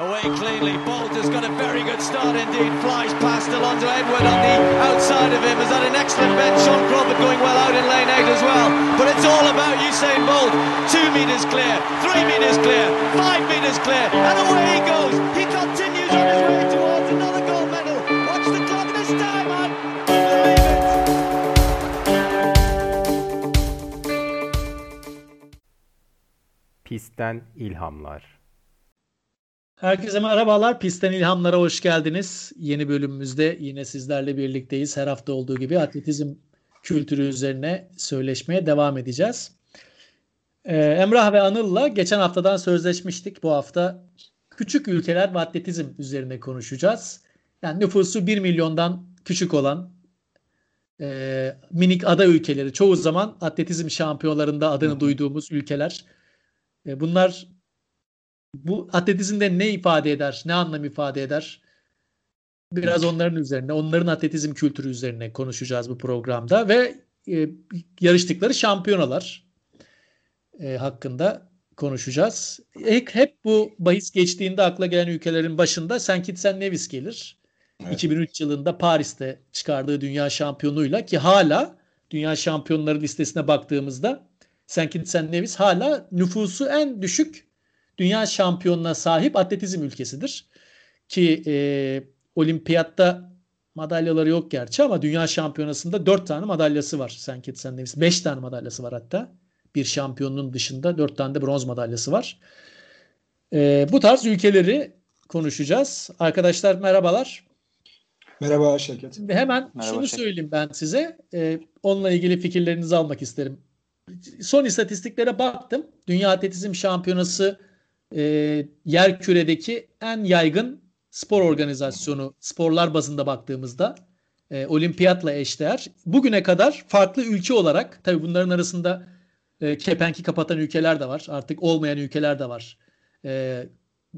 away cleanly. Bolt has got a very good start indeed. Flies past Alonso Edward on the outside of him. Has had an excellent bend. Sean Crawford going well out in lane 8 as well. But it's all about Usain Bolt. Two metres clear, three metres clear, five metres clear. And away he goes. He continues on his way towards another gold medal. Watch the clock this time, man. Pistten ilhamlar. Herkese merhabalar. Pistten İlhamlara hoş geldiniz. Yeni bölümümüzde yine sizlerle birlikteyiz. Her hafta olduğu gibi atletizm kültürü üzerine söyleşmeye devam edeceğiz. Ee, Emrah ve Anıl'la geçen haftadan sözleşmiştik. Bu hafta küçük ülkeler ve atletizm üzerine konuşacağız. Yani nüfusu 1 milyondan küçük olan e, minik ada ülkeleri çoğu zaman atletizm şampiyonlarında adını duyduğumuz ülkeler. E, bunlar bu atletizmde ne ifade eder, ne anlam ifade eder? Biraz onların üzerine, onların atletizm kültürü üzerine konuşacağız bu programda ve e, yarıştıkları şampiyonalar e, hakkında konuşacağız. Hep, hep bu bahis geçtiğinde akla gelen ülkelerin başında St. Kitts and Nevis gelir. Evet. 2003 yılında Paris'te çıkardığı dünya şampiyonuyla ki hala dünya şampiyonları listesine baktığımızda St. Kitts and Nevis hala nüfusu en düşük dünya şampiyonuna sahip atletizm ülkesidir. Ki e, olimpiyatta madalyaları yok gerçi ama dünya şampiyonasında 4 tane madalyası var St. Kitts and Nevis. 5 tane madalyası var hatta. Bir şampiyonun dışında 4 tane de bronz madalyası var. E, bu tarz ülkeleri konuşacağız. Arkadaşlar merhabalar. Merhaba Şevket. Şimdi hemen Merhaba şunu Şef. söyleyeyim ben size. E, onunla ilgili fikirlerinizi almak isterim. Son istatistiklere baktım. Dünya Atletizm Şampiyonası e, yer küredeki en yaygın spor organizasyonu sporlar bazında baktığımızda e, olimpiyatla eşdeğer. Bugüne kadar farklı ülke olarak tabii bunların arasında e, kepenki kapatan ülkeler de var. Artık olmayan ülkeler de var. E,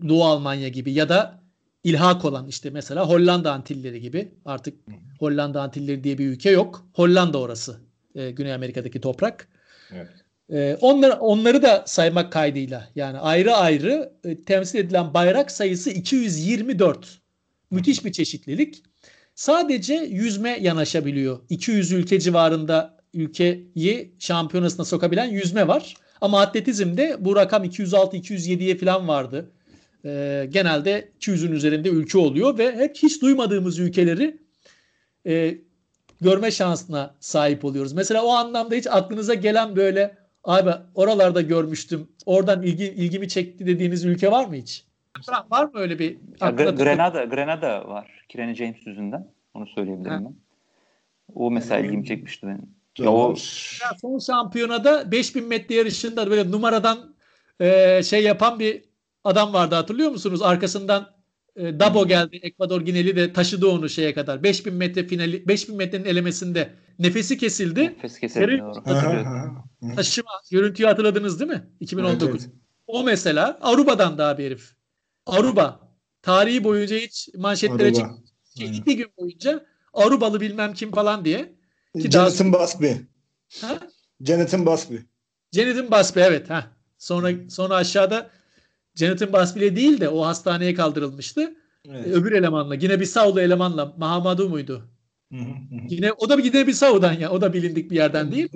Doğu Almanya gibi ya da ilhak olan işte mesela Hollanda Antilleri gibi artık Hollanda Antilleri diye bir ülke yok. Hollanda orası. e, Güney Amerika'daki toprak. Evet. Ee, onları, onları da saymak kaydıyla yani ayrı ayrı e, temsil edilen bayrak sayısı 224. Müthiş bir çeşitlilik. Sadece yüzme yanaşabiliyor. 200 ülke civarında ülkeyi şampiyonasına sokabilen yüzme var. Ama atletizmde bu rakam 206-207'ye falan vardı. Ee, genelde 200'ün üzerinde ülke oluyor ve hep hiç duymadığımız ülkeleri e, görme şansına sahip oluyoruz. Mesela o anlamda hiç aklınıza gelen böyle abi oralarda görmüştüm. Oradan ilgi, ilgimi çekti dediğiniz ülke var mı hiç? Var mı öyle bir? Ya, Grenada, Grenada var. Kirene James yüzünden. Onu söyleyebilirim Ha. ben. O mesela Hmm. ilgimi çekmişti benim. Ya o Ya son şampiyonada 5000 metre yarışında böyle numaradan e, şey yapan bir adam vardı hatırlıyor musunuz? Arkasından e, Dabo geldi. Ekvador Gineli de taşıdı onu şeye kadar. 5000 metre finali 5000 metrenin elemesinde nefesi kesildi. nefes kesildi doğru. Taşıma görüntüyü hatırladınız değil mi? 2019. Evet. O mesela Aruba'dan daha bir herif. Aruba. Tarihi boyunca hiç manşetlere. Aynen. İki gün boyunca Arubalı bilmem kim falan diye. Ki daha- Jonathan Busby. Ha? Jonathan Busby. Jonathan Busby evet. Ha. Sonra sonra aşağıda Jonathan Busby'le değil de o hastaneye kaldırılmıştı. Evet. Öbür elemanla. Yine bir Sau'lu elemanla. Mahamadu muydu? Yine o da yine bir Sau'dan ya. O da bilindik bir yerden değil.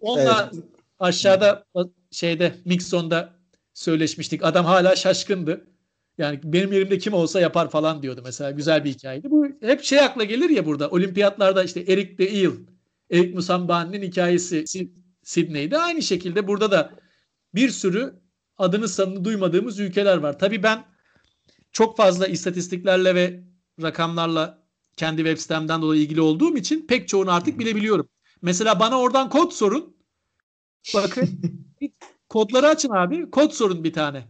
Onunla Evet. aşağıda şeyde Mixon'da söyleşmiştik. Adam hala şaşkındı. Yani benim yerimde kim olsa yapar falan diyordu mesela. Güzel bir hikayeydi. Bu hep şey akla gelir ya burada. Olimpiyatlarda işte Eric de Eel, Eric Musambani'nin hikayesi Sydney'de. Aynı şekilde burada da bir sürü adını sanını duymadığımız ülkeler var. Tabii ben çok fazla istatistiklerle ve rakamlarla kendi web sitemden dolayı ilgili olduğum için pek çoğunu artık bilebiliyorum. Mesela bana oradan kod sorun. Bakın kodları açın abi. Kod sorun bir tane.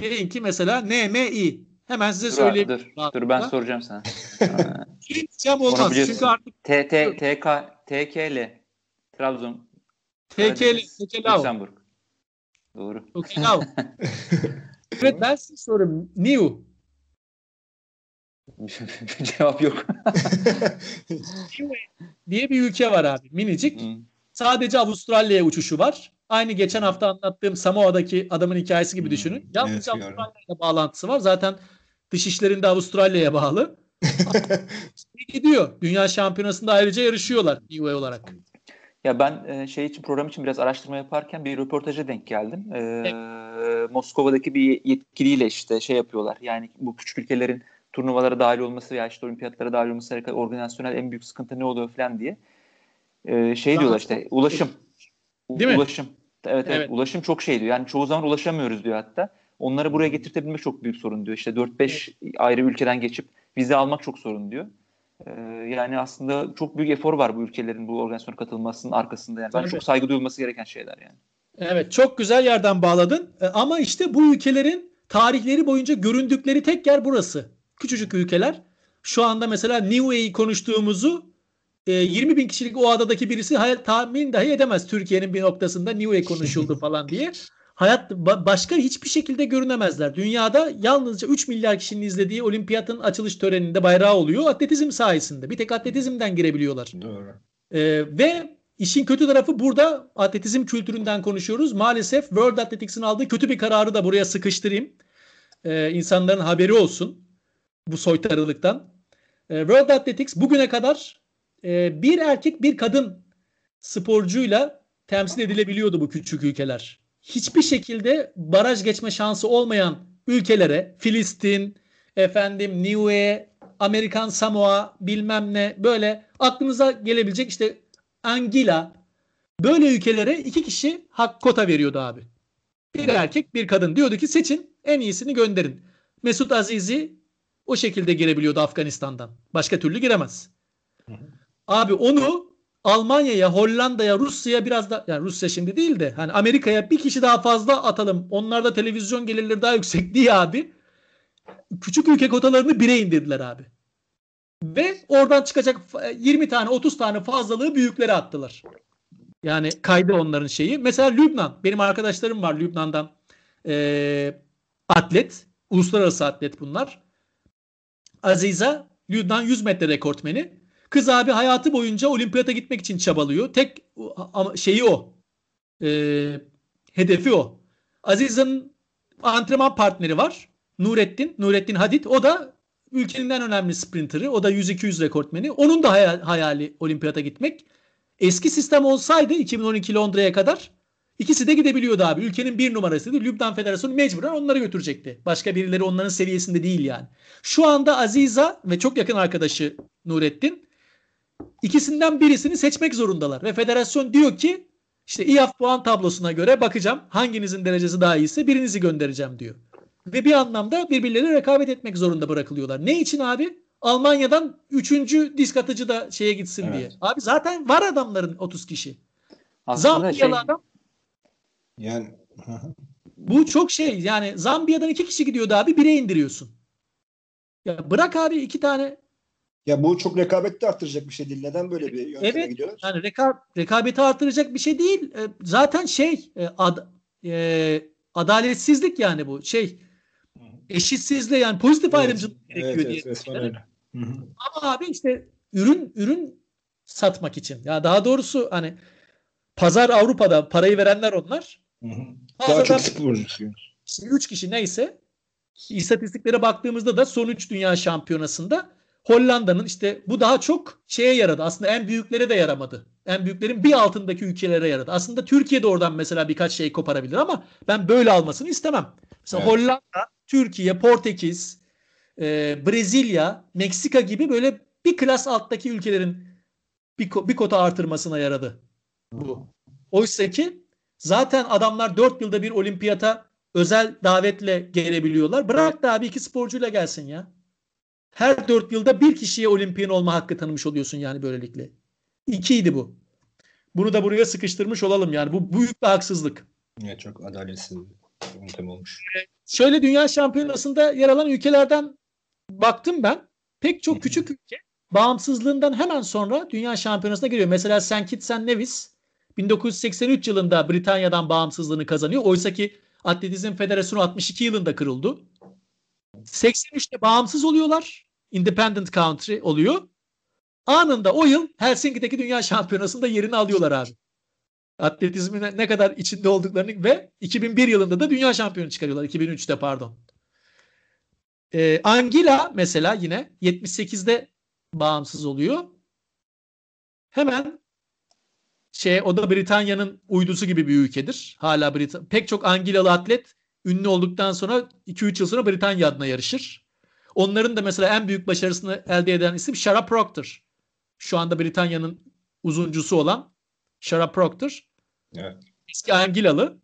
Deyin ki mesela NMI. Hemen size Dur, dur, dur ben soracağım sana. Diyeceğim olmaz. Çünkü artık T, T, TK, TKL. Trabzon. Karadeniz, TK'li Lüksemburg. Doğru. Okinawa. evet ben size soruyorum. New. Cevap yok. diye bir ülke var abi. Minicik. Hı. Sadece Avustralya'ya uçuşu var. Aynı geçen hafta anlattığım Samoa'daki adamın hikayesi gibi Hmm, düşünün. evet, Yalnızca gördüm. Avustralya'yla bağlantısı var. Zaten Dışişlerinde Avustralya'ya bağlı. gidiyor. Dünya Şampiyonası'nda ayrıca yarışıyorlar UA olarak. Ya ben e, şey için program için biraz araştırma yaparken bir röportaja denk geldim. E, Moskova'daki bir yetkiliyle işte şey yapıyorlar. Yani bu küçük ülkelerin turnuvalara dahil olması veya işte olimpiyatlara dahil olması organizasyonel en büyük sıkıntı ne oluyor falan diye. E, şey diyorlar işte ulaşım. Değil mi? Ulaşım. Evet, evet Evet. ulaşım çok şey diyor. Yani çoğu zaman ulaşamıyoruz diyor hatta. Onları buraya getirtebilmek çok büyük sorun diyor. İşte 4-5 ayrı ülkeden geçip vize almak çok sorun diyor. Ee, yani aslında çok büyük efor var bu ülkelerin bu organizasyona katılmasının arkasında. Yani ben Tabii. çok saygı duyulması gereken şeyler yani. Evet çok güzel yerden bağladın. E, Ama işte bu ülkelerin tarihleri boyunca göründükleri tek yer burası. Küçücük ülkeler. Şu anda mesela Niue'yi konuştuğumuzu e, 20 bin kişilik o adadaki birisi hayal, tahmin dahi edemez. Türkiye'nin bir noktasında Niue konuşuldu falan diye. Hayat ba- başka hiçbir şekilde görünemezler. Dünyada yalnızca 3 milyar kişinin izlediği olimpiyatın açılış töreninde bayrağı oluyor atletizm sayesinde. Bir tek atletizmden girebiliyorlar. Doğru. Ee, ve işin kötü tarafı burada atletizm kültüründen konuşuyoruz. Maalesef World Athletics'in aldığı kötü bir kararı da buraya sıkıştırayım. Ee, insanların haberi olsun bu soytarılıktan. Ee, World Athletics bugüne kadar e, bir erkek bir kadın sporcuyla temsil edilebiliyordu bu küçük ülkeler. Hiçbir şekilde baraj geçme şansı olmayan ülkelere Filistin, efendim Niue, Amerikan Samoa bilmem ne böyle aklınıza gelebilecek işte Angila böyle ülkelere iki kişi hak kota veriyordu abi. Bir erkek bir kadın diyordu ki seçin en iyisini gönderin. Mesut Aziz'i o şekilde girebiliyordu Afganistan'dan. Başka türlü giremez. Abi onu Almanya'ya, Hollanda'ya, Rusya'ya biraz da yani Rusya şimdi değil de hani Amerika'ya bir kişi daha fazla atalım. Onlarda televizyon gelirleri daha yüksek diye abi. Küçük ülke kotalarını bire indirdiler abi. Ve oradan çıkacak 20 tane 30 tane fazlalığı büyüklere attılar. Yani kaydı onların şeyi. Mesela Lübnan. Benim arkadaşlarım var Lübnan'dan. Ee, atlet. Uluslararası atlet bunlar. Aziza Lübnan 100 metre rekortmeni. Kız abi hayatı boyunca olimpiyata gitmek için çabalıyor. Tek şeyi o. Ee, hedefi o. Aziza'nın antrenman partneri var. Nurettin. Nurettin Hadid. O da ülkenin en önemli sprinterı. O da 100-200 rekortmeni. Onun da hayal- hayali olimpiyata gitmek. Eski sistem olsaydı 2012 Londra'ya kadar ikisi de gidebiliyordu abi. Ülkenin bir numarasıydı. Lübnan Federasyonu mecburen onları götürecekti. Başka birileri onların seviyesinde değil yani. Şu anda Aziza ve çok yakın arkadaşı Nurettin ikisinden birisini seçmek zorundalar. Ve federasyon diyor ki işte İAF puan tablosuna göre bakacağım hanginizin derecesi daha iyiyse birinizi göndereceğim diyor. Ve bir anlamda birbirleri rekabet etmek zorunda bırakılıyorlar. Ne için abi? Almanya'dan 3. disk atıcı da şeye gitsin Evet. diye. Abi zaten var adamların 30 kişi. Aslında şey, Zambiyalı adam Yani bu çok şey yani Zambiya'dan iki kişi gidiyordu abi bire indiriyorsun. Ya bırak abi iki tane ya bu çok rekabeti arttıracak bir şey değil. Neden böyle bir yönteme Evet, gidiyorlar? yani reka- rekabeti artıracak bir şey değil. E, zaten şey e, ad- e, adaletsizlik yani bu şey eşitsizliğe yani pozitif ayrımcılık gerekiyor evet, diye. evet, öyle. Ama abi işte ürün ürün satmak için. Ya daha doğrusu hani pazar Avrupa'da parayı verenler onlar. Hı hı. Daha çok sporcu çıkıyor. Şimdi 3 kişi neyse istatistiklere baktığımızda da son 3 dünya şampiyonasında Hollanda'nın işte bu daha çok şeye yaradı. Aslında en büyüklere de yaramadı. En büyüklerin bir altındaki ülkelere yaradı. Aslında Türkiye de oradan mesela birkaç şey koparabilir ama ben böyle almasını istemem. Mesela Evet. Hollanda, Türkiye, Portekiz, e, Brezilya, Meksika gibi böyle bir klas alttaki ülkelerin bir, bir kota artırmasına yaradı bu. Oysa ki zaten adamlar 4 yılda bir olimpiyata özel davetle gelebiliyorlar. Bırak da abi iki sporcuyla gelsin ya. Her 4 yılda bir kişiye olimpiyan olma hakkı tanımış oluyorsun yani böylelikle. İkiydi bu. Bunu da buraya sıkıştırmış olalım yani. Bu büyük bir haksızlık. Evet, çok adaletsiz bir yöntem olmuş. Şöyle dünya şampiyonasında yer alan ülkelerden baktım ben. Pek çok küçük ülke bağımsızlığından hemen sonra dünya şampiyonasına giriyor. Mesela St. Kitts and Nevis 1983 yılında Britanya'dan bağımsızlığını kazanıyor. Oysa ki Atletizm Federasyonu 62 yılında kırıldı. 83'te bağımsız oluyorlar. Independent country oluyor. Anında o yıl Helsinki'deki dünya şampiyonasında yerini alıyorlar abi. Atletizmin ne- kadar içinde olduklarını ve 2001 yılında da dünya şampiyonu çıkarıyorlar. 2003'te pardon. E, Angila mesela yine 78'de bağımsız oluyor. Hemen şey o da Britanya'nın uydusu gibi bir ülkedir. Hala Brit pek çok Angilalı atlet ünlü olduktan sonra 2-3 yıl sonra Britanya adına yarışır. Onların da mesela en büyük başarısını elde eden isim Shara Proctor. Şu anda Britanya'nın uzuncusu olan Shara Proctor. Evet. Eski Angilalı.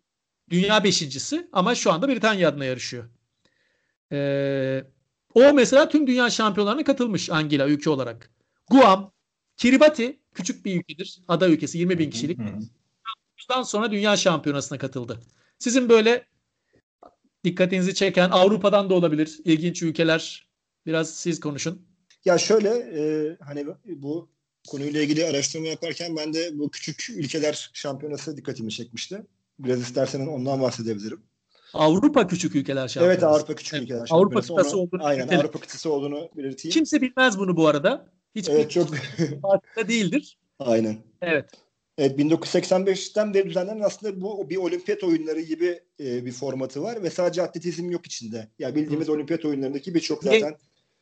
Dünya beşincisi ama şu anda Britanya adına yarışıyor. Ee, o mesela tüm dünya şampiyonlarına katılmış Angila ülke olarak. Guam, Kiribati küçük bir ülkedir. Ada ülkesi 20 bin kişilik. Bundan sonra dünya şampiyonasına katıldı. Sizin böyle dikkatinizi çeken Avrupa'dan da olabilir. ilginç ülkeler. Biraz siz konuşun. Ya şöyle e, hani bu konuyla ilgili araştırma yaparken ben de bu küçük ülkeler şampiyonası dikkatimi çekmişti. Biraz istersen ondan bahsedebilirim. Avrupa küçük ülkeler şampiyonası. Evet Avrupa küçük Evet, ülkeler Avrupa şampiyonası. kıtası Onu- olduğunu Aynen. Avrupa kıtası olduğunu belirteyim. Kimse bilmez bunu bu arada. Hiçbir Evet çok farkında değildir. aynen. Evet. Evet 1985'ten beri düzenlenen aslında bu bir olimpiyat oyunları gibi e, bir formatı var ve sadece atletizm yok içinde. Ya bildiğimiz olimpiyat oyunlarındaki birçok zaten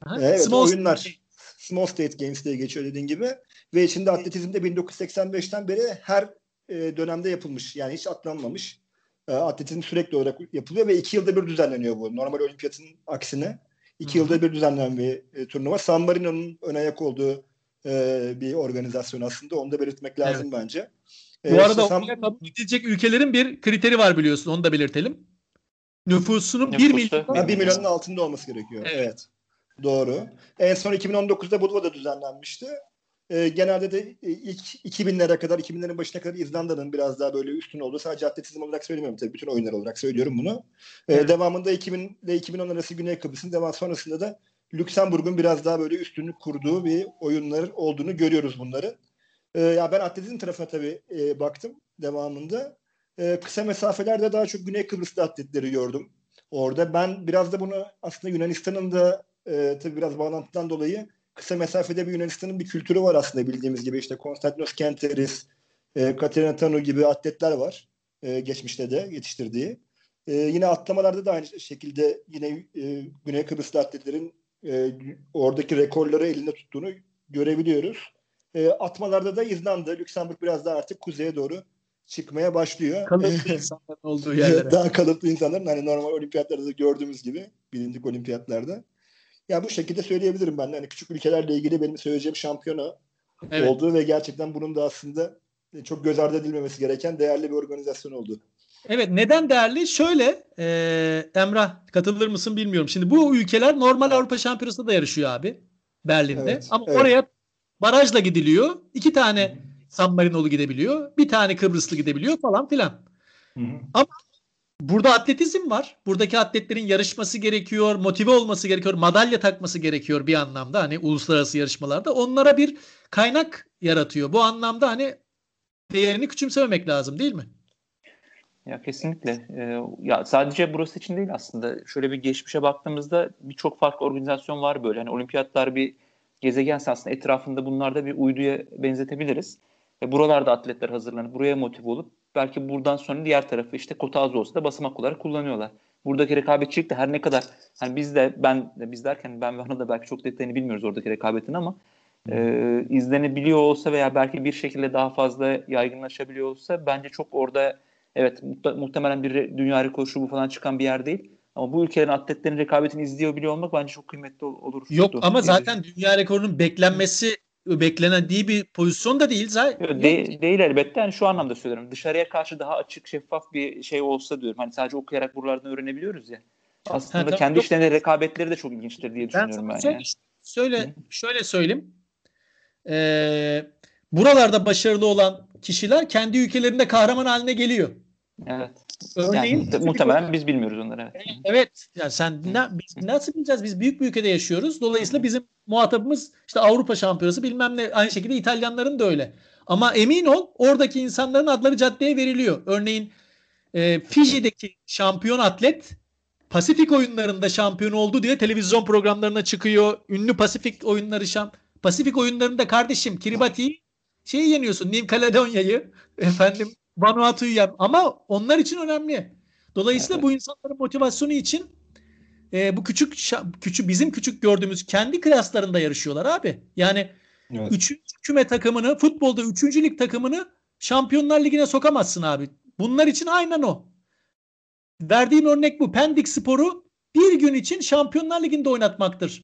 Aha. Evet, Small oyunlar. Small State Games diye geçiyor dediğin gibi. Ve içinde atletizmde 1985'ten beri her e, dönemde yapılmış. Yani hiç atlanmamış. E, atletizm sürekli olarak yapılıyor ve iki yılda bir düzenleniyor bu. Normal olimpiyatın aksine. iki Hı hı. yılda bir düzenlenen bir e, turnuva. San Marino'nun ön ayak olduğu e, bir organizasyon aslında. Onu da belirtmek lazım bence. E, Bu arada işte kabul edilecek ülkelerin bir kriteri var biliyorsun. Onu da belirtelim. Nüfusunun 1 Nüfusu- milyon Ha, 1 milyonun altında olması gerekiyor. Evet. Evet. Doğru. En son 2019'da Budva'da düzenlenmişti. Ee, genelde de e, ilk 2000'lere kadar, 2000'lerin başına kadar İzlanda'nın biraz daha böyle üstün olduğu. Sadece atletizm olarak söylemiyorum tabii. Bütün oyunlar olarak söylüyorum bunu. Ee, Evet. Devamında 2000 ile 2010 arası Güney Kıbrıs'ın devam sonrasında da Lüksemburg'un biraz daha böyle üstünlük kurduğu bir oyunlar olduğunu görüyoruz bunları. Ee, ya ben atletizm tarafına tabii e, baktım devamında. Ee, kısa mesafelerde daha çok Güney Kıbrıs'ta atletleri gördüm orada. Ben biraz da bunu aslında Yunanistan'ın da e, tabii biraz bağlantıdan dolayı kısa mesafede bir Yunanistan'ın bir kültürü var aslında bildiğimiz gibi. işte Konstantinos Kenteris, e, Katerina Tanu gibi atletler var e, geçmişte de yetiştirdiği. E, yine atlamalarda da aynı şekilde yine e, Güney Kıbrıslı atletlerin e, oradaki rekorları elinde tuttuğunu görebiliyoruz. E, atmalarda da İzlanda, Lüksemburg biraz daha artık kuzeye doğru çıkmaya başlıyor. kalıplı insanların olduğu yerlere. Daha kalıplı insanların hani normal olimpiyatlarda da gördüğümüz gibi bilindik olimpiyatlarda. Ya bu şekilde söyleyebilirim ben. Hani küçük ülkelerle ilgili benim söyleyeceğim şampiyona Evet. olduğu ve gerçekten bunun da aslında çok göz ardı edilmemesi gereken değerli bir organizasyon oldu. Evet neden değerli? Şöyle e, Emrah katılır mısın bilmiyorum. Şimdi bu ülkeler normal Avrupa Şampiyonası'nda da yarışıyor abi. Berlin'de. Evet, Ama evet. oraya barajla gidiliyor. İki tane San Marino'lu gidebiliyor. Bir tane Kıbrıslı gidebiliyor falan filan. Burada atletizm var. Buradaki atletlerin yarışması gerekiyor, motive olması gerekiyor, madalya takması gerekiyor bir anlamda hani uluslararası yarışmalarda. Onlara bir kaynak yaratıyor. Bu anlamda hani değerini küçümsememek lazım değil mi? Ya kesinlikle. Ee, ya sadece burası için değil aslında. Şöyle bir geçmişe baktığımızda birçok farklı organizasyon var böyle. Hani olimpiyatlar bir gezegense aslında etrafında bunlarda bir uyduya benzetebiliriz. Ve buralarda atletler hazırlanıp buraya motive olup belki buradan sonra diğer tarafı işte kota az olsa da basamak olarak kullanıyorlar. Buradaki rekabetçilik de her ne kadar hani biz de ben biz derken ben ve Anıl da belki çok detayını bilmiyoruz oradaki rekabetin ama e, izlenebiliyor olsa veya belki bir şekilde daha fazla yaygınlaşabiliyor olsa bence çok orada evet muhte- muhtemelen bir dünya rekoru şu bu falan çıkan bir yer değil. Ama bu ülkelerin atletlerin rekabetini izliyor biliyor olmak bence çok kıymetli ol- olur. Yok ama İzleyici. zaten dünya rekorunun beklenmesi beklendiği bir pozisyon da değil zaten. De- değil elbette. Yani şu anlamda söylüyorum. Dışarıya karşı daha açık, şeffaf bir şey olsa diyorum. Hani sadece okuyarak buralardan öğrenebiliyoruz ya. Aslında tamam, kendi yok. içlerinde rekabetleri de çok ilginçtir diye Ben düşünüyorum sana ben. söyle, yani. söyle, Hı. şöyle söyleyeyim. Ee, buralarda başarılı olan kişiler kendi ülkelerinde kahraman haline geliyor. Evet. Örneğin Yani, muhte- muhtemelen biz bilmiyoruz onları. Evet. Evet. Yani sen ne, biz nasıl bileceğiz? Biz büyük bir ülkede yaşıyoruz. Dolayısıyla bizim muhatabımız işte Avrupa şampiyonası bilmem ne. Aynı şekilde İtalyanların da öyle. Ama emin ol oradaki insanların adları caddeye veriliyor. Örneğin e, Fiji'deki şampiyon atlet Pasifik oyunlarında şampiyon oldu diye televizyon programlarına çıkıyor. Ünlü Pasifik oyunları şam Pasifik oyunlarında kardeşim Kiribati'yi şeyi yeniyorsun. New Caledonya'yı efendim Vanuatu'yu yen. Ama onlar için önemli. Dolayısıyla Evet. bu insanların motivasyonu için e, bu küçük küçük bizim küçük gördüğümüz kendi klaslarında yarışıyorlar abi. Yani Evet. Üçüncü küme takımını, futbolda üçüncü lig takımını Şampiyonlar Ligi'ne sokamazsın abi. Bunlar için aynen o. Verdiğim örnek bu. Pendik Spor'u bir gün için Şampiyonlar Ligi'nde oynatmaktır.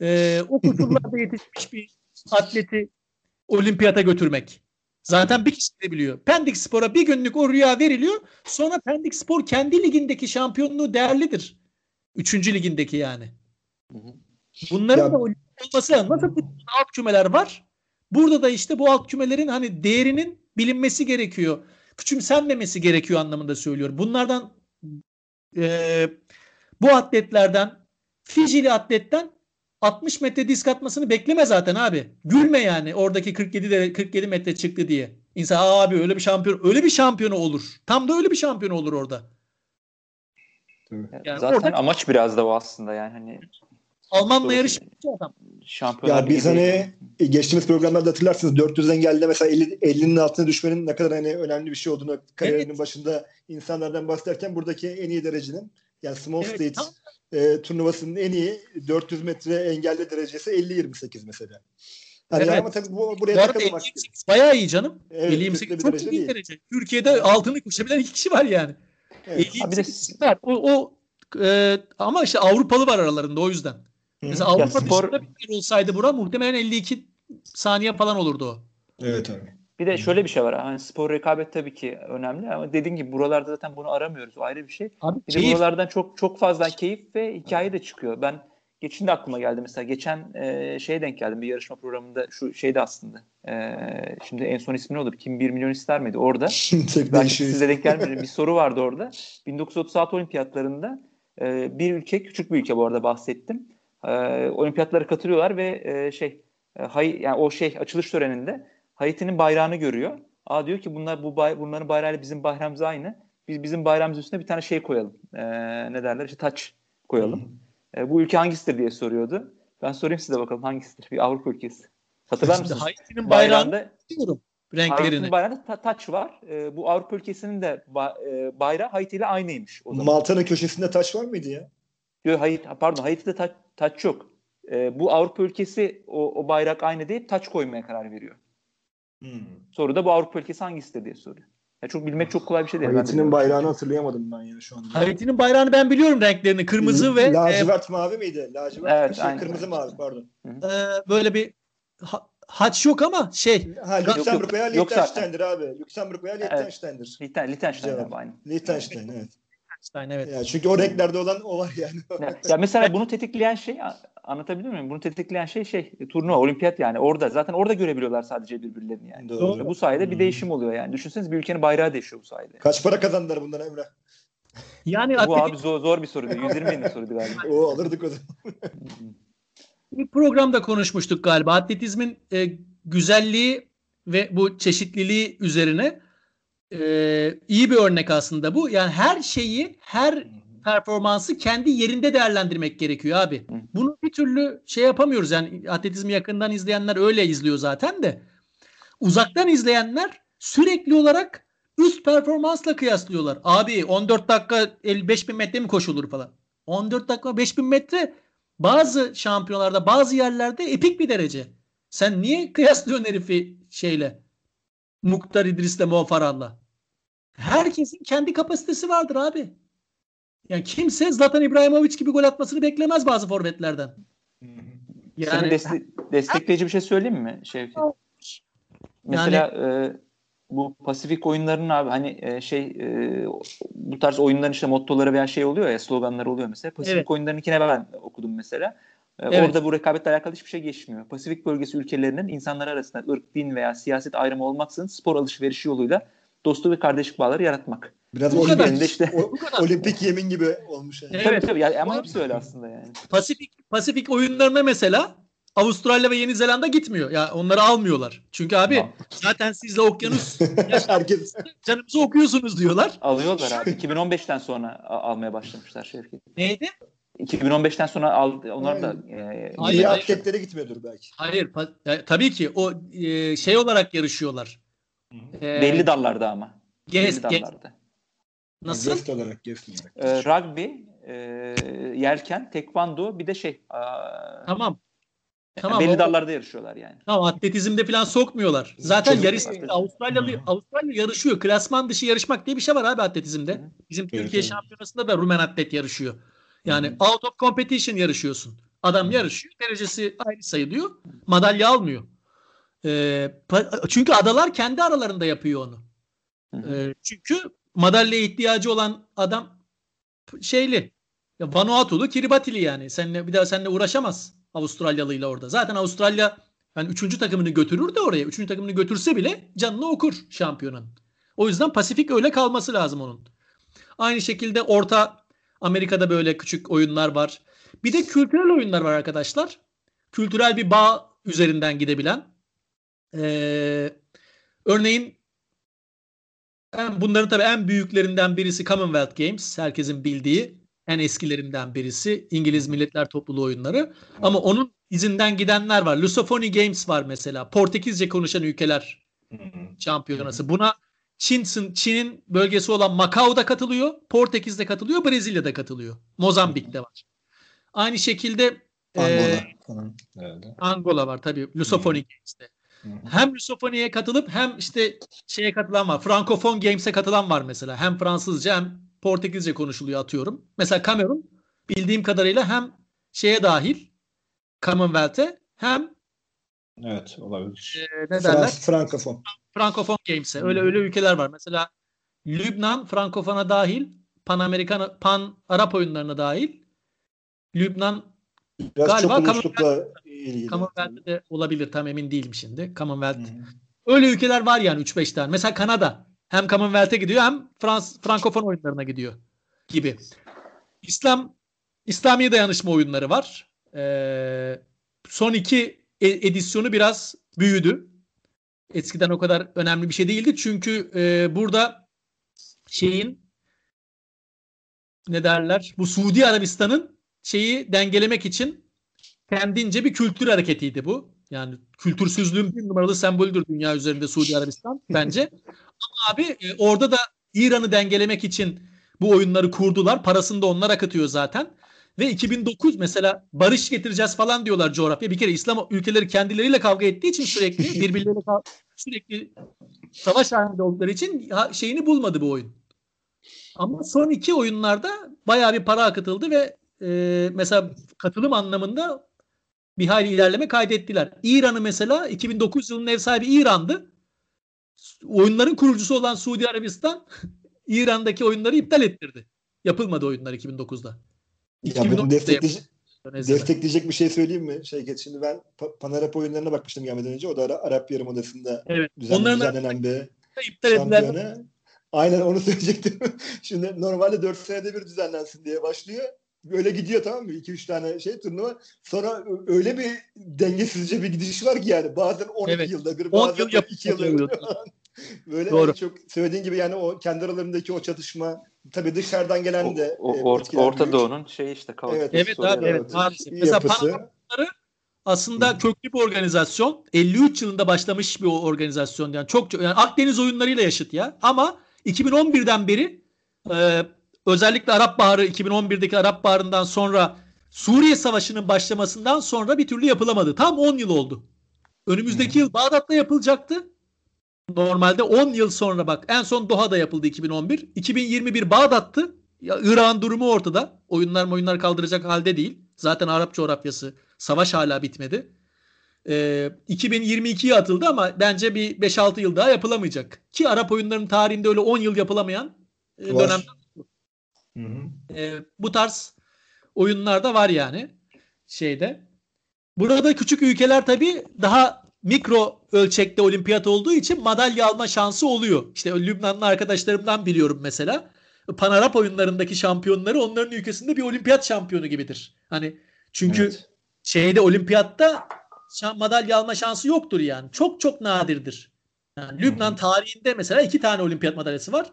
Ee, o koşullarda yetişmiş bir atleti olimpiyata götürmek. Zaten bir kişi de biliyor. Pendik Spor'a bir günlük o rüya veriliyor. Sonra Pendik Spor kendi ligindeki şampiyonluğu değerlidir. Üçüncü ligindeki yani. Bunların Ya- da olması lazım. Nasıl futbolda alt kümeler var? Burada da işte bu alt kümelerin hani değerinin bilinmesi gerekiyor. Küçümsenmemesi gerekiyor anlamında söylüyorum. Bunlardan e, bu atletlerden Fijili atletten 60 metre disk atmasını bekleme zaten abi. Gülme yani oradaki 47 de 47 metre çıktı diye. İnsan "Aa abi öyle bir şampiyon öyle bir şampiyonu olur. Tam da öyle bir şampiyon olur orada. Yani Zaten orada- amaç biraz da o aslında yani hani Almanla yarışmış adam. şampiyonlar Ya biz hani geçtiğimiz programlarda hatırlarsınız 400 engelde mesela 50, 50'nin altına düşmenin ne kadar hani önemli bir şey olduğunu kariyerinin Evet. başında insanlardan bahsederken buradaki en iyi derecinin yani Small Evet, State tam- e, turnuvasının en iyi 400 metre engelde derecesi 50-28 mesela. Hani Evet. ama tabii bu, buraya Bu arada takılmamak 58 bayağı iyi canım. Evet, 58 kötü bir çok derece iyi değil. derece. Türkiye'de altını koşabilen iki kişi var yani. Evet. 58 var. O, o e, ama işte Avrupalı var aralarında o yüzden. Hı. Mesela Avrupa spor- dışında bir yer olsaydı bura muhtemelen 52 saniye falan olurdu o. Evet abi. Bir de şöyle bir şey var. Hani spor rekabet tabii ki önemli ama dediğin gibi buralarda zaten bunu aramıyoruz. O ayrı bir şey. Abi Bir de keyif. buralardan çok çok fazla keyif ve hikaye de çıkıyor. Ben geçen de aklıma geldi mesela. Geçen e, şeye denk geldim bir yarışma programında. Şu şeyde aslında. E, şimdi en son ismi ne oldu? Kim 1 milyon ister miydi? Orada. Belki değişiyor. size denk gelmedi. Bir soru vardı orada. 1936 olimpiyatlarında e, bir ülke, küçük bir ülke bu arada bahsettim. E, olimpiyatlara katılıyorlar ve e, şey e, hay, yani o şey açılış töreninde Haiti'nin bayrağını görüyor. Aa diyor ki bunlar bu bay, bunların bayrağıyla bizim bayrağımız aynı. Biz bizim bayrağımız üstüne bir tane şey koyalım. E, ne derler? İşte taç koyalım. E, bu ülke hangisidir diye soruyordu. Ben sorayım size bakalım hangisidir? Bir Avrupa ülkesi. Hatırlar mısınız? Haiti'nin Bayrağında. Haiti'nin Renklerini. bayrağında ta- taç var. E, bu Avrupa ülkesinin de ba- e, bayrağı Haiti ile aynıymış o zaman. Malta'nın köşesinde taş var mıydı ya? Diyor Haiti, pardon Haiti'de taç, taç yok. E, bu Avrupa ülkesi o, o bayrak aynı deyip taç koymaya karar veriyor. Soruda bu Avrupa ülkesi hangisidir diye soruyor. Ya çok bilmek çok kolay bir şey değil. Haiti'nin bayrağını hatırlayamadım ben ya şu anda. Haiti'nin bayrağını ben biliyorum renklerini. Kırmızı ve e, Lacivert mavi miydi? Lacivert Evet, şey, aynen. kırmızı mavi pardon. e, böyle bir ha- haç yok ama şey Ha Lüksemburg veya. Liechtenstein'dir abi. Lüksemburg veya Liechtenstein'dir. Liechtenstein, Liechtenstein aynı. Liechtenstein evet. Einstein evet. Ya çünkü o renklerde olan o var yani. Ya, ya mesela bunu tetikleyen şey anlatabiliyor muyum? Bunu tetikleyen şey şey turnuva, olimpiyat yani orada. Zaten orada görebiliyorlar sadece birbirlerini yani. Doğru. Bu sayede bir değişim oluyor yani. Düşünsenize bir ülkenin bayrağı değişiyor bu sayede. Kaç para kazandılar bundan Emre? Yani Bu atletik abi zor, zor bir soruydu. 120 bin soruydu galiba. O alırdık o zaman. bir programda konuşmuştuk galiba. Atletizmin e, güzelliği ve bu çeşitliliği üzerine e, iyi bir örnek aslında bu. Yani her şeyi, her performansı kendi yerinde değerlendirmek gerekiyor abi. Bunu bir türlü şey yapamıyoruz. Yani atletizmi yakından izleyenler öyle izliyor zaten de. Uzaktan izleyenler sürekli olarak üst performansla kıyaslıyorlar. Abi 14 dakika 55 bin metre mi koşulur falan. 14 dakika 5000 metre bazı şampiyonlarda bazı yerlerde epik bir derece. Sen niye kıyaslıyorsun herifi şeyle? Muhtar İdris'le Mo Farah'la. Herkesin kendi kapasitesi vardır abi. Yani kimse Zlatan İbrahimovic gibi gol atmasını beklemez bazı forvetlerden. Yani deste- destekleyici bir şey söyleyeyim mi Şevket? Mesela e, bu Pasifik oyunlarının abi hani e, şey e, bu tarz oyunların işte mottoları veya şey oluyor ya sloganları oluyor mesela. Pasifik Evet. oyunlarınkine ben okudum mesela. E, Evet. Orada bu rekabetle alakalı hiçbir şey geçmiyor. Pasifik bölgesi ülkelerinin insanlar arasında ırk, din veya siyaset ayrımı olmaksızın spor alışverişi yoluyla dostluk ve kardeşlik bağları yaratmak. Biraz Bu kadar. olimpik, işte. o- olimpik yemin gibi olmuş yani. Evet. Tabii tabii ya, ama hepsi öyle aslında yani. Pasifik Pasifik oyunlarına mesela Avustralya ve Yeni Zelanda gitmiyor. Ya onları almıyorlar. Çünkü abi Tamam. zaten siz de okyanus Herkes canımızı okuyorsunuz diyorlar. Alıyorlar abi. 2015'ten sonra almaya başlamışlar Şevket. Neydi? 2015'ten sonra al, onlar da e, Hayır, iyi hayır. atletlere gitmiyordur belki. Hayır, pa- e, tabii ki o e, şey olarak yarışıyorlar. E, belli dallarda ama. Gez, belli gez- dallarda. Nasıl? Gest olarak, gest olarak. Ee, rugby, e, yelken, tekvando bir de şey. Aa, Tamam. Tamam. belli dallarda yarışıyorlar yani. Tamam atletizmde falan sokmuyorlar. Zaten Çok yarış. Avustralyalı Avustralya yarışıyor. Klasman dışı yarışmak diye bir şey var abi atletizmde. Hı hı. Bizim Evet, Türkiye evet. şampiyonasında da Rumen atlet yarışıyor. Yani Hı hı. out of competition yarışıyorsun. Adam yarışıyor. Derecesi aynı sayılıyor. Madalya almıyor. Ee, pa- çünkü adalar kendi aralarında yapıyor onu. Hı hı. Ee, çünkü madalyaya ihtiyacı olan adam şeyli. Ya Vanuatu'lu, Kiribatili yani. Seninle bir daha seninle uğraşamaz Avustralyalıyla orada. Zaten Avustralya yani üçüncü takımını götürür de oraya. Üçüncü takımını götürse bile canını okur şampiyonun. O yüzden Pasifik öyle kalması lazım onun. Aynı şekilde Orta Amerika'da böyle küçük oyunlar var. Bir de kültürel oyunlar var arkadaşlar. Kültürel bir bağ üzerinden gidebilen. Ee, örneğin en- bunların tabii en büyüklerinden birisi Commonwealth Games. Herkesin bildiği en eskilerinden birisi. İngiliz Milletler Topluluğu oyunları. Ama onun izinden gidenler var. Lusophony Games var mesela. Portekizce konuşan ülkeler şampiyonası. Buna Çin, Çin'in bölgesi olan Macao'da katılıyor. Portekiz'de katılıyor. Brezilya'da katılıyor. Mozambik'te var. Aynı şekilde Angola e. Angola var tabii. Lusophony Games'te. Hem Lusophony'ye katılıp hem işte şeye katılan var. Frankofon Games'e katılan var mesela. Hem Fransızca hem Portekizce konuşuluyor atıyorum. Mesela Kamerun bildiğim kadarıyla hem şeye dahil Commonwealth'e hem Evet olabilir. e, ne derler? Frankofon. Frankofon Games'e. Öyle öyle ülkeler var. Mesela Lübnan Frankofon'a dahil, Pan Amerikan Pan Arap oyunlarına dahil. Lübnan Biraz Galiba çok ulustlukla ilgili. Commonwealth'te de olabilir tam emin değilim şimdi. Commonwealth. Öyle ülkeler var yani 3-5 tane. Mesela Kanada hem Commonwealth'e gidiyor hem Frans Frankofon oyunlarına gidiyor gibi. İslam İslami dayanışma oyunları var. Ee, son iki e- edisyonu biraz büyüdü. Eskiden o kadar önemli bir şey değildi. Çünkü e, burada şeyin ne derler? Bu Suudi Arabistan'ın şeyi dengelemek için kendince bir kültür hareketiydi bu. Yani kültürsüzlüğün bir numaralı sembolüdür dünya üzerinde Suudi Arabistan bence. Ama abi e, orada da İran'ı dengelemek için bu oyunları kurdular. Parasını da onlar akıtıyor zaten. Ve 2009 mesela barış getireceğiz falan diyorlar coğrafya. Bir kere İslam ülkeleri kendileriyle kavga ettiği için sürekli birbirleriyle sürekli savaş halinde oldukları için şeyini bulmadı bu oyun. Ama son iki oyunlarda bayağı bir para akıtıldı ve e, mesela katılım anlamında bir hayli ilerleme kaydettiler. İran'ı mesela 2009 yılının ev sahibi İran'dı. Oyunların kurucusu olan Suudi Arabistan İran'daki oyunları iptal ettirdi. Yapılmadı oyunlar 2009'da. Ya 2019'da bunu destekleyici, destekleyecek bir şey söyleyeyim mi Şevket? Şimdi ben Pa- Panarap oyunlarına bakmıştım gelmeden önce. O da Ara- Arap Yarımadası'nda Evet. düzenli, Onların düzenlenen bir iptal şampiyonu. Aynen onu söyleyecektim. Şimdi normalde 4 senede bir düzenlensin diye başlıyor. Böyle gidiyor tamam mı? 2-3 tane şey turnuva. Sonra öyle bir dengesizce bir gidiş var ki yani. Bazen 12 Evet. yılda bir, 10 bazen yıl yap- 2 yılda yapıyor. bir. Böyle Doğru. hani çok söylediğin gibi yani o kendi aralarındaki o çatışma tabii dışarıdan gelen O, de o- e, Or- etkiler Orta büyük. Doğu'nun şey işte kaotik Evet, Evet abi evet maalesef. Mesela Yapısı. Aslında köklü bir organizasyon. 53 yılında başlamış bir organizasyon. Yani çok çok yani Akdeniz oyunlarıyla yaşıt ya. Ama 2011'den beri e, özellikle Arap Baharı 2011'deki Arap Baharı'ndan sonra Suriye Savaşı'nın başlamasından sonra bir türlü yapılamadı. Tam 10 yıl oldu. Önümüzdeki yıl Bağdat'ta yapılacaktı. Normalde 10 yıl sonra bak en son Doha'da yapıldı 2011. 2021 Bağdat'tı. Ya İran durumu ortada. Oyunlar oyunlar kaldıracak halde değil. Zaten Arap coğrafyası savaş hala bitmedi. Ee, 2022'ye atıldı ama bence bir 5-6 yıl daha yapılamayacak. Ki Arap oyunlarının tarihinde öyle 10 yıl yapılamayan e, Var. Dönem Hı hı. e, bu tarz oyunlar da var yani şeyde. Burada küçük ülkeler tabii daha mikro ölçekte olimpiyat olduğu için madalya alma şansı oluyor. İşte Lübnanlı arkadaşlarımdan biliyorum mesela. Pan Arap oyunlarındaki şampiyonları onların ülkesinde bir olimpiyat şampiyonu gibidir. Hani çünkü Evet. şeyde olimpiyatta madalya alma şansı yoktur yani. Çok çok nadirdir. Yani Lübnan tarihinde mesela iki tane olimpiyat madalyası var.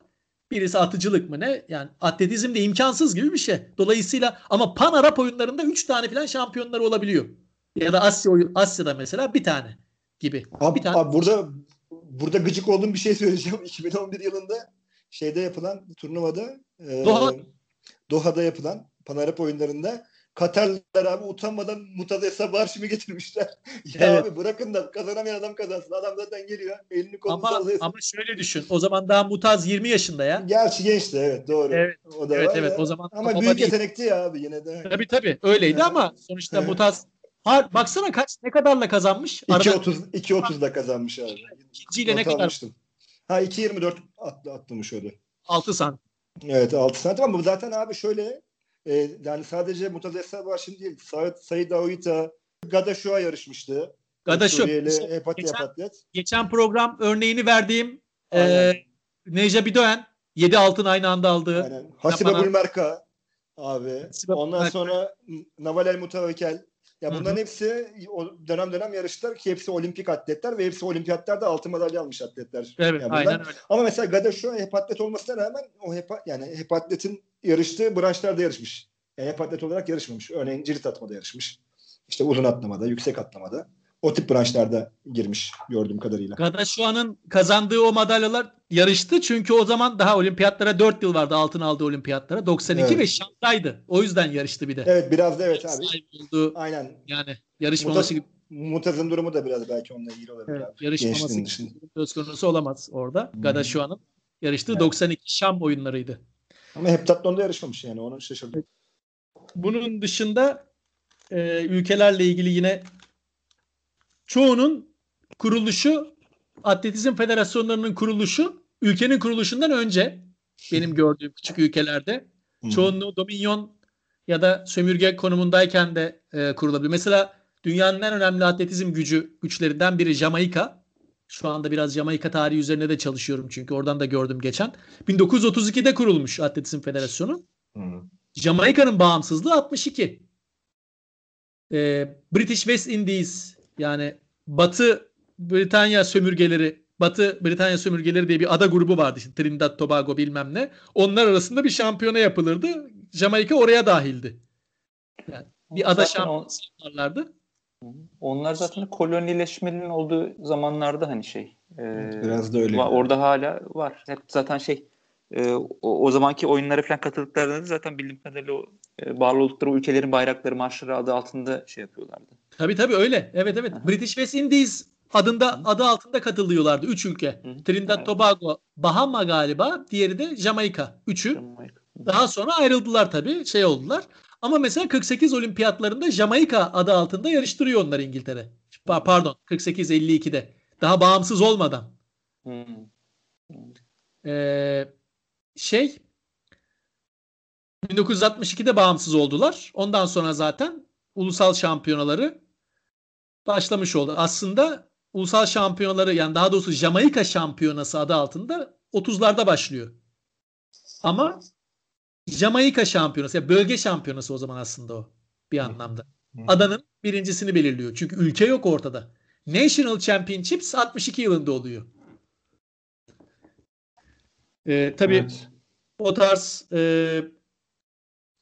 Birisi atıcılık mı ne? Yani atletizm de imkansız gibi bir şey. Dolayısıyla ama Pan Arap oyunlarında 3 tane falan şampiyonları olabiliyor. Ya da Asya oyun Asya'da mesela bir tane gibi. Abi, bir tane. abi burada burada gıcık olduğum bir şey söyleyeceğim. 2011 yılında şeyde yapılan turnuvada e, Doha. Doha'da yapılan Panarap oyunlarında Katarlılar abi utanmadan Mutaz Esabarşim'i getirmişler. ya Evet. abi bırakın da kazanamayan adam kazansın. Adam zaten geliyor. Elini kolunu Ama, sallıyor. ama şöyle düşün. O zaman daha Mutaz 20 yaşında ya. Gerçi gençti evet doğru. Evet, o da evet, evet. O zaman Ama baba büyük yetenekti ya abi yine de. Tabii tabii öyleydi Evet. ama sonuçta Evet. Mutaz ha, baksana kaç ne kadarla kazanmış? Arada 2.30 2.30'da kazanmış abi. ikinciyle ne kadar? Ha 2.24 at, atlamış o da. 6 santim. Evet 6 santim ama bu zaten abi şöyle e, yani sadece Mutaz Esabarşim değil. Said, Said Aouita, Gadaşo'a yarışmıştı. Hepati Geçen- Hepatlet. Geçen program örneğini verdiğim e, Aynen. Neja Bidoen 7 altın aynı anda aldı. Aynen. Hasibe Yapan- Bulmerka abi. Hasibe Ondan Bulmerka. sonra Naval El Mutavekel. Ya bunların hepsi o dönem dönem yarıştılar ki hepsi olimpik atletler ve hepsi olimpiyatlarda altın madalya almış atletler. Evet Yani bunlar- aynen öyle. Ama mesela Gadaşo hepatlet olmasına rağmen o hepa, yani hepatletin yarıştığı branşlarda yarışmış. Yani hepatlet olarak yarışmamış. Örneğin cirit atmada yarışmış. İşte uzun atlamada, yüksek atlamada. O tip branşlarda girmiş gördüğüm kadarıyla. Gadaşo'nun kazandığı o madalyalar yarıştı çünkü o zaman daha olimpiyatlara 4 yıl vardı altın aldığı olimpiyatlara. 92 Evet. ve şansdaydı. O yüzden yarıştı bir de. Evet biraz da evet abi. Olduğu Aynen. yani yarışmaması gibi Mutaz'ın durumu da biraz belki onunla ilgili olabilir evet, abi. yarışmaması söz konusu olamaz orada. Hı. Gadaşo'nun yarıştığı Evet. 92 Şam oyunlarıydı. Ama heptatlonda yarışmamış yani onu şaşırdım. Bunun dışında e, ülkelerle ilgili yine çoğunun kuruluşu atletizm federasyonlarının kuruluşu ülkenin kuruluşundan önce benim gördüğüm küçük ülkelerde çoğunluğu dominion ya da sömürge konumundayken de e, kurulabilir. Mesela dünyanın en önemli atletizm gücü güçlerinden biri Jamaika. Şu anda biraz Jamaika tarihi üzerine de çalışıyorum çünkü oradan da gördüm geçen. 1932'de kurulmuş Atletizm Federasyonu. Hı. Jamaika'nın bağımsızlığı 62. Ee, British West Indies yani Batı Britanya sömürgeleri Batı Britanya sömürgeleri diye bir ada grubu vardı. İşte Trinidad, Tobago bilmem ne. Onlar arasında bir şampiyona yapılırdı. Jamaika oraya dahildi. Yani bir ada şampiyonası yaparlardı. Onlar zaten kolonileşmenin olduğu zamanlarda hani şey. e, Biraz da öyle. va- orada hala var. Hep zaten şey e, o, o zamanki oyunlara falan katıldıklarında da zaten bildiğim kadarıyla o e, bağlı oldukları o ülkelerin bayrakları, marşları adı altında şey yapıyorlardı. Tabii tabii öyle. Evet evet. Aha. British West Indies adında adı altında katılıyorlardı. Üç ülke. Hı. Trinidad, Evet. Tobago, Bahama galiba. Diğeri de Jamaika. Üçü. Jamaika. Daha sonra ayrıldılar tabii. Şey oldular. Ama mesela 48 olimpiyatlarında Jamaika adı altında yarıştırıyor onlar İngiltere. Pa- Pardon 48-52'de. Daha bağımsız olmadan. Hı. Ee, şey 1962'de bağımsız oldular. Ondan sonra zaten ulusal şampiyonaları başlamış oldu. Aslında ulusal şampiyonaları yani daha doğrusu Jamaika şampiyonası adı altında 30'larda başlıyor. Ama Jamaika şampiyonası, yani bölge şampiyonası o zaman aslında o bir anlamda. Adanın birincisini belirliyor. Çünkü ülke yok ortada. National Championships 62 yılında oluyor. Ee, tabii Evet. o tarz e,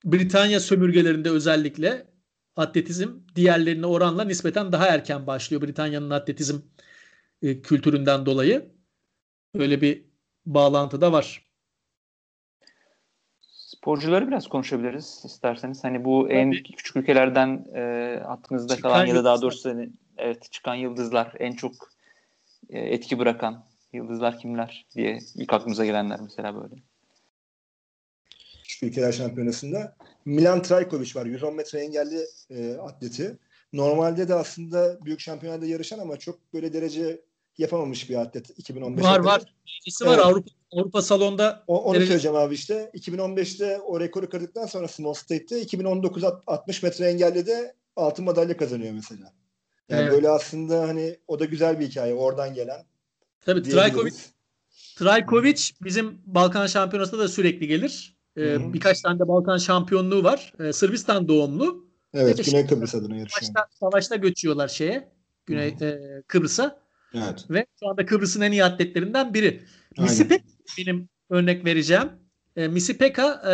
Britanya sömürgelerinde özellikle atletizm diğerlerine oranla nispeten daha erken başlıyor. Britanya'nın atletizm e, kültüründen dolayı. Öyle bir bağlantı da var. Sporcuları biraz konuşabiliriz isterseniz. Hani bu en Tabii. küçük ülkelerden e, aklınızda Çıkan kalan ya da daha doğrusu hani, evet çıkan yıldızlar en çok e, etki bırakan yıldızlar kimler diye ilk aklımıza gelenler mesela böyle. Küçük Ülkeler Şampiyonası'nda Milan Trajkovic var. 110 metre engelli e, atleti. Normalde de aslında büyük şampiyonada yarışan ama çok böyle derece yapamamış bir atlet 2015'te. Var var. Birisi var Evet. Avrupa Avrupa salonda O, onu derece- söyleyeceğim abi işte. 2015'te o rekoru kırdıktan sonra Small State'te 2019 at- 60 metre engellide altın madalya kazanıyor mesela. Yani Evet. böyle aslında hani o da güzel bir hikaye oradan gelen. tabii. Trajkovic Trajkovic bizim Balkan Şampiyonası'nda da sürekli gelir. Ee, Hı hı. birkaç tane de Balkan şampiyonluğu var. Ee, Sırbistan doğumlu. Evet Ve Güney Kıbrıs adına yarışıyor. Savaşta, savaşta göçüyorlar şeye. Güney Hı e, Kıbrıs'a Evet. ve şu anda Kıbrıs'ın en iyi atletlerinden biri. Pekka benim örnek vereceğim. E, Missy Pekka, e,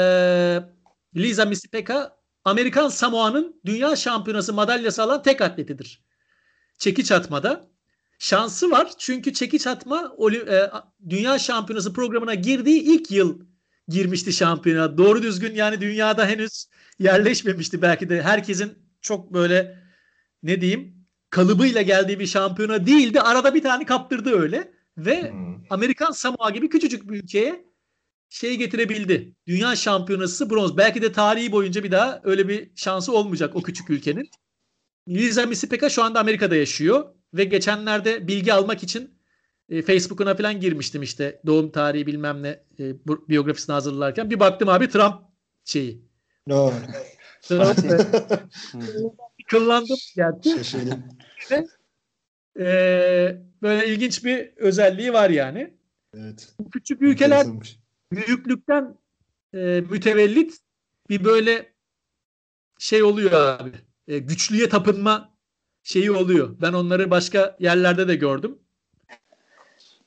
Liza Missy Pekka Amerikan Samoa'nın dünya şampiyonası madalyası alan tek atletidir. Çekiç atmada. Şansı var çünkü çekiç atma e, dünya şampiyonası programına girdiği ilk yıl girmişti şampiyona. Doğru düzgün yani dünyada henüz yerleşmemişti belki de. Herkesin çok böyle ne diyeyim kalıbıyla geldiği bir şampiyona değildi. Arada bir tane kaptırdı öyle ve Hmm. Amerikan Samoa gibi küçücük bir ülkeye şey getirebildi. Dünya şampiyonası bronz. Belki de tarihi boyunca bir daha öyle bir şansı olmayacak o küçük ülkenin. Liza Misipeka şu anda Amerika'da yaşıyor ve geçenlerde bilgi almak için e, Facebook'una falan girmiştim işte doğum tarihi bilmem ne e, biyografisini hazırlarken. Bir baktım abi Trump şeyi. No. Trump. kıllandım gerçi. Şaşırdım. E, böyle ilginç bir özelliği var yani. Evet. Küçük ülkeler Enteresanmış. büyüklükten e, mütevellit bir böyle şey oluyor abi. E, güçlüye tapınma şeyi oluyor. Ben onları başka yerlerde de gördüm.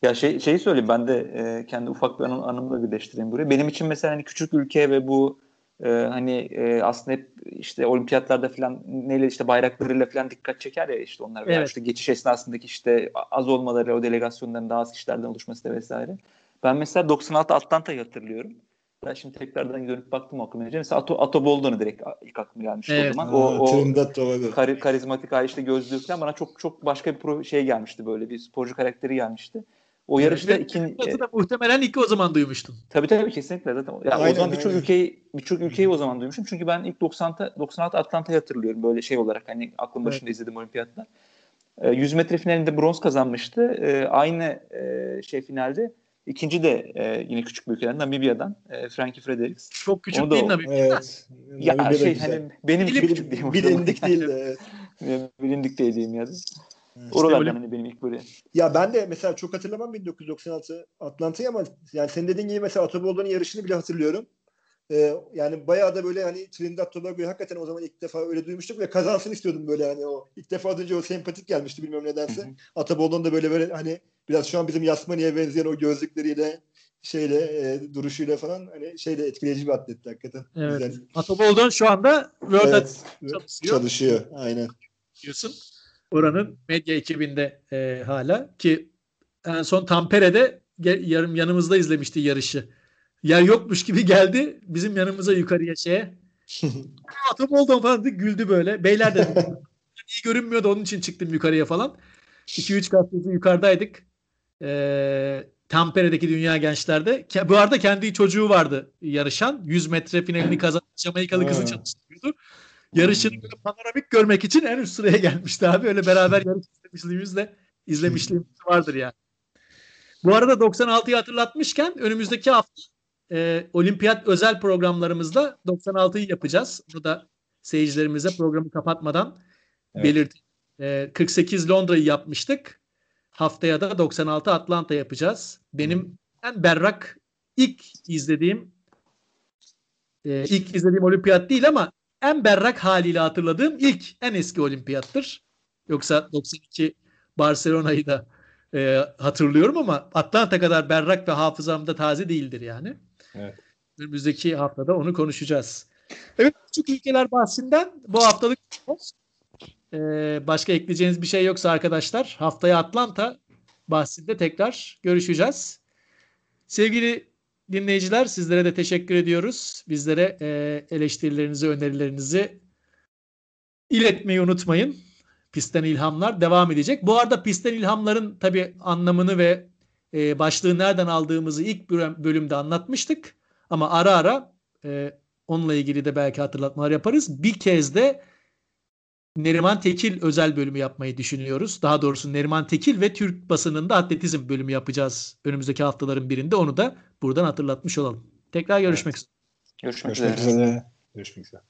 Ya şey şeyi söyleyeyim ben de e, kendi ufak bir anım, anımla birleştireyim buraya. Benim için mesela hani küçük ülke ve bu e, hani e, aslında hep işte olimpiyatlarda falan neyle işte bayraklarıyla falan dikkat çeker ya işte onlar veya Evet. işte geçiş esnasındaki işte az olmaları o delegasyonların daha az kişilerden oluşması da vesaire. Ben mesela 96 Atlanta'yı hatırlıyorum. Ben şimdi tekrardan dönüp baktım aklıma gelince. Mesela Ato, Ato Boldon'u direkt ilk aklıma gelmişti Evet. o zaman. O, o kari, karizmatik işte gözlüğü falan bana çok çok başka bir pro, şey gelmişti böyle bir sporcu karakteri gelmişti. O yarışta da muhtemelen ilk o zaman duymuştun. Tabii tabii kesinlikle zaten. Ya o Aynen, zaman birçok ülkeyi birçok ülkeyi o zaman duymuşum. Çünkü ben ilk 90'ta 96 Atlanta'yı hatırlıyorum böyle şey olarak hani aklım Evet. başında izledim olimpiyatlar. Ee, 100 metre finalinde bronz kazanmıştı. Ee, aynı e, şey finalde ikinci de e, yine küçük bir ülkeden Namibya'dan e, Frankie Fredericks. Çok küçük Onu değil o- tabii. Evet. Ya Namibya şey güzel. hani benim Bilim- küçük diyeyim. o Bilindik değil de. Evet. Bilindik de diyeyim ya. İşte Oralardan öyle- hani benim ilk böyle. Ya ben de mesela çok hatırlamam 1996 Atlanta'yı ama yani senin dediğin gibi mesela Atoboldo'nun yarışını bile hatırlıyorum. Ee, yani bayağı da böyle hani Trinidad Tobago'yu hakikaten o zaman ilk defa öyle duymuştuk ve kazansın istiyordum böyle hani o ilk defa önce o sempatik gelmişti bilmem nedense. Ataboldo'nun da böyle böyle hani biraz şu an bizim Yasmani'ye benzeyen o gözlükleriyle şeyle e, duruşuyla falan hani şeyle etkileyici bir atletti hakikaten. Evet. Güzel. Şu anda World Evet, çalışıyor. çalışıyor. Aynen. diyorsun. Oranın medya ekibinde e, hala ki en son Tampere'de yarım yanımızda izlemişti yarışı. Yer yokmuş gibi geldi bizim yanımıza yukarıya şeye. Atom oldu falan dedi, güldü böyle. Beyler de iyi görünmüyordu onun için çıktım yukarıya falan. 2-3 gazeteci yukarıdaydık. Ee, Tampere'deki Dünya Gençler'de. Bu arada kendi çocuğu vardı yarışan. 100 metre finalini kazanan Jamaikalı kızı çalıştırıyordu. Yarışını böyle panoramik görmek için en üst sıraya gelmişti abi. Öyle beraber yarış izlemişliğimiz de izlemişliğimiz vardır yani. Bu arada 96'yı hatırlatmışken önümüzdeki hafta e, olimpiyat özel programlarımızda 96'yı yapacağız. Bunu da seyircilerimize programı kapatmadan Evet. belirteyim. E, 48 Londra'yı yapmıştık. Haftaya da 96 Atlanta yapacağız. Benim en berrak ilk izlediğim e, ilk izlediğim olimpiyat değil ama en berrak haliyle hatırladığım ilk en eski olimpiyattır. Yoksa 92 Barcelona'yı da e, hatırlıyorum ama Atlanta kadar berrak ve hafızamda taze değildir yani. Evet. Önümüzdeki haftada onu konuşacağız. Evet küçük ülkeler bahsinden bu haftalık ee, başka ekleyeceğiniz bir şey yoksa arkadaşlar haftaya Atlanta bahsinde tekrar görüşeceğiz. Sevgili dinleyiciler sizlere de teşekkür ediyoruz. Bizlere e, eleştirilerinizi, önerilerinizi iletmeyi unutmayın. Pistten ilhamlar devam edecek. Bu arada pistten ilhamların tabii anlamını ve e, başlığı nereden aldığımızı ilk bölüm- bölümde anlatmıştık. Ama ara ara e, onunla ilgili de belki hatırlatmalar yaparız. Bir kez de Neriman Tekil özel bölümü yapmayı düşünüyoruz. Daha doğrusu Neriman Tekil ve Türk basınında atletizm bölümü yapacağız önümüzdeki haftaların birinde. Onu da buradan hatırlatmış olalım. Tekrar görüşmek üzere. Görüşmek, Görüşmek üzere. üzere. Görüşmek üzere.